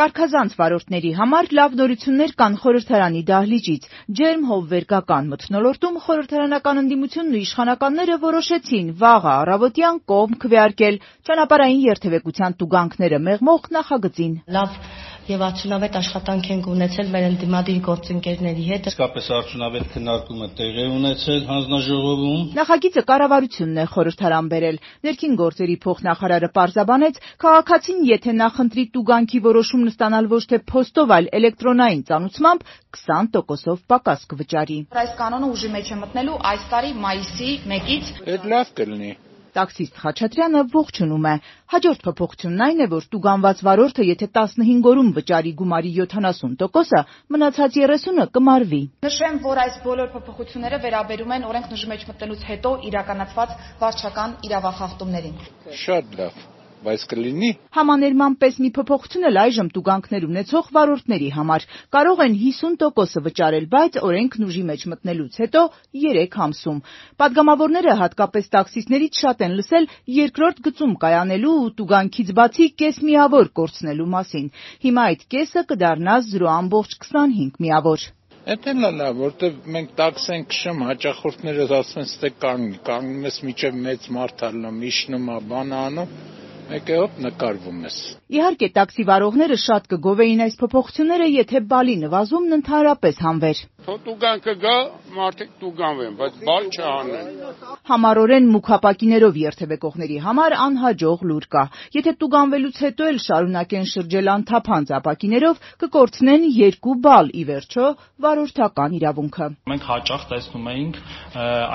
Կարգազանց վարորդների համար լավ նորություններ կան խորհրդարանի դահլիճից։ Ջերմ հովվերգական մթնոլորտում խորհրդարանական ընդդիմությունն ու իշխանականները որոշեցին վաղը առավոտյան կողմ քվեարկել ճանապարհային երթևեկության տուգանքները մեղմող նախագծին։ Լավ եւ արդյունավետ աշխատանք ենք ունեցել մեր ընդդիմադիր գործընկերների հետ։ Իսկապես արդյունավետ քննարկում է տեղի ունեցել հանձնաժողովում։ Նախագիծը կառավարությունն է խորհրդարան բերել։ Ներքին գործերի փոխնախարարը պարզաբանեց, քաղաքացին եթե նախընտրի տուգանքի որոշում ստանալ ոչ թե փոստով, այլ էլեկտրոնային ծանուցմամբ 20%-ով պակաս կվճարի։ Այս կանոնը ուժի մեջ է մտնելու այս տարի մայիսի 1-ից։ Այդ լավ կլինի։ Տաքսիստ Խաչատրյանը ողջունում է։ Հաջորդ փոփոխությունն այն է, որ տուգանված վարորդը եթե 15 օրում վճարի գումարի 70%-ը, մնացած 30-ը կմարվի։ Նշեմ, որ այս բոլոր փոփոխությունները վերաբերում են օրենքն ուժի մեջ մտնելուց հետո իրականացված վարչական իրավախախտումներին։ Շատ լավ բայց կլինի։ Համաներման պես մի փոփոխություն էլ այժմ տուգանքներ ունեցող վարորդների համար կարող են 50%-ը վճարել, բայց օրենքն ուժի մեջ մտնելուց հետո 3 ամսում։ Պատգամավորները հատկապես տաքսիստներից շատ են լսել երկրորդ գծում կայանելու ու տուգանքից բացի կես միավոր կորցնելու մասին։ Հիմա այդ կեսը կդառնա 0.25 միավոր։ Էդ էլ լավ, որտեվ մենք տաքս ենք քշում, հաճախորդները ասում են, ստե կանգնի, կանգնում ես միջև մեծ մարդ ալնում, իշնում, բան անում մեկ է հոп նկարվում ես։ Իհարկե, տաքսի վարողները շատ կգովեին այս փոփոխությունները, եթե բալի նվազումն ընդհանրապես հանվեր։ Թո տուգան կգա, մարդիկ տուգանվեն, բայց բալ չանեն։ Համարորեն մուքապակիներով երթևեկողների համար անհաջող լուր կա։ Եթե տուգանվելուց հետո էլ շարունակեն շրջել անթափանց ապակիներով, կկորցնեն երկու բալ ի վերջո վարորդական իրավունքը։ Մենք հաճախ տեսնում էինք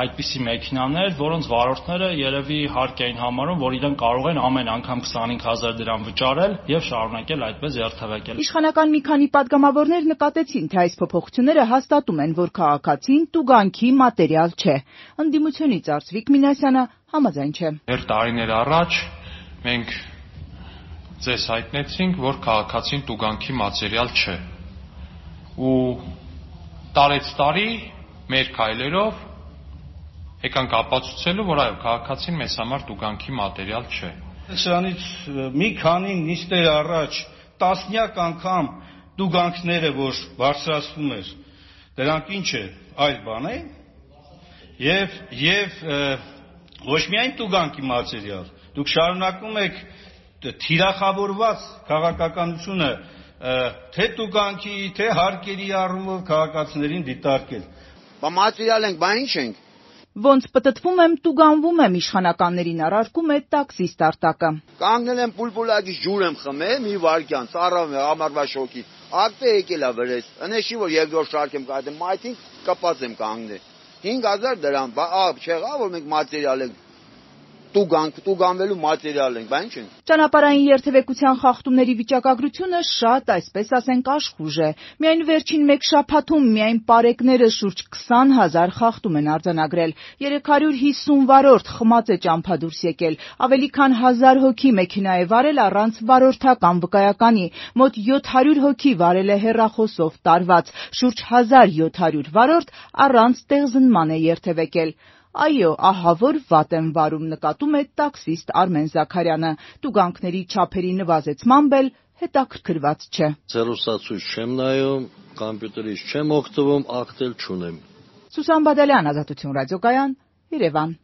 այդպիսի մեքենաներ, որոնց վարորդները երևի հարկ էին համարում, որ իրեն կարող են ամեն անգամ 25000 դրամ վճարել եւ շարունակել այդպես երթևեկել։ Իշխանական մի քանի պատգամավորներ նկատեցին, թե այս փոփոխությունները հաստատ հաստատում են, որ քաղաքացին տուգանքի մատերիալ չէ։ Ընդդիմությունից Արծվիկ Մինասյանը համաձայն չէ։ Դեռ տարիներ առաջ մենք ձեզ հայտնեցինք, որ քաղաքացին տուգանքի մատերիալ չէ։ Ու տարեց տարի մեր քայլերով եկանք ապացուցելու, որ այո, քաղաքացին մեզ համար տուգանքի մատերիալ չէ։ Սրանից մի քանի նիստեր առաջ տասնյակ անգամ տուգանքները, որ բարձրացվում էր, դրանք ինչ է, այլ բան է։ Եվ եւ ոչ միայն տուգանքի մատերիալ, դուք շարունակում եք թիրախավորված քաղաքականությունը թե տուգանքի, թե հարկերի առումով քաղաքացիներին դիտարկել։ Բա մատերիալ ենք, բա ինչ ենք Ոնց պտտվում եմ, տուգանվում եմ իշխանականներին առարկում է տաքսիստ Արտակը։ Կանգնել եմ պուլպուլակից ջուր եմ խմել մի վարքյան, ծառավ ամառվա շոկի։ Ակտը եկել է վրես։ Ընեշի որ երկրորդ շարք եմ կայդեմ, մայթին կպած եմ կանգնել։ 5000 դրամ, բա չեղա որ մենք մատերիալ ենք տուգանք, տուգանվելու մատերիալ ենք, բա ինչ Ճանապարհային երթևեկության խախտումների վիճակագրությունը շատ, այսպես ասենք, աշխուժ է։ Միայն վերջին մեկ շաբաթում միայն պարեկները շուրջ 20000 խախտում են արձանագրել։ 350 վարորդ խմած է ճամփա դուրս եկել, ավելի քան 1000 հոգի մեքենա է վարել առանց վարորդական վկայականի, մոտ 700 հոգի վարել է հեռախոսով տարված, շուրջ 1700 վարորդ առանց տեղզնման է երթևեկել։ Այո, ահա որ վատ եմ վարում, նկատում է տաքսիստ Արմեն Զաքարյանը։ Տուգանքների չափերի նվազեցմամբ էլ հետաքրքրված չէ։ Ցերուսացույց չեմ նայում, համբյուտերից չեմ օգտվում, ակտել չունեմ։ Սուսան Բադալյան, Ազատություն ռադիոկայան, Երևան։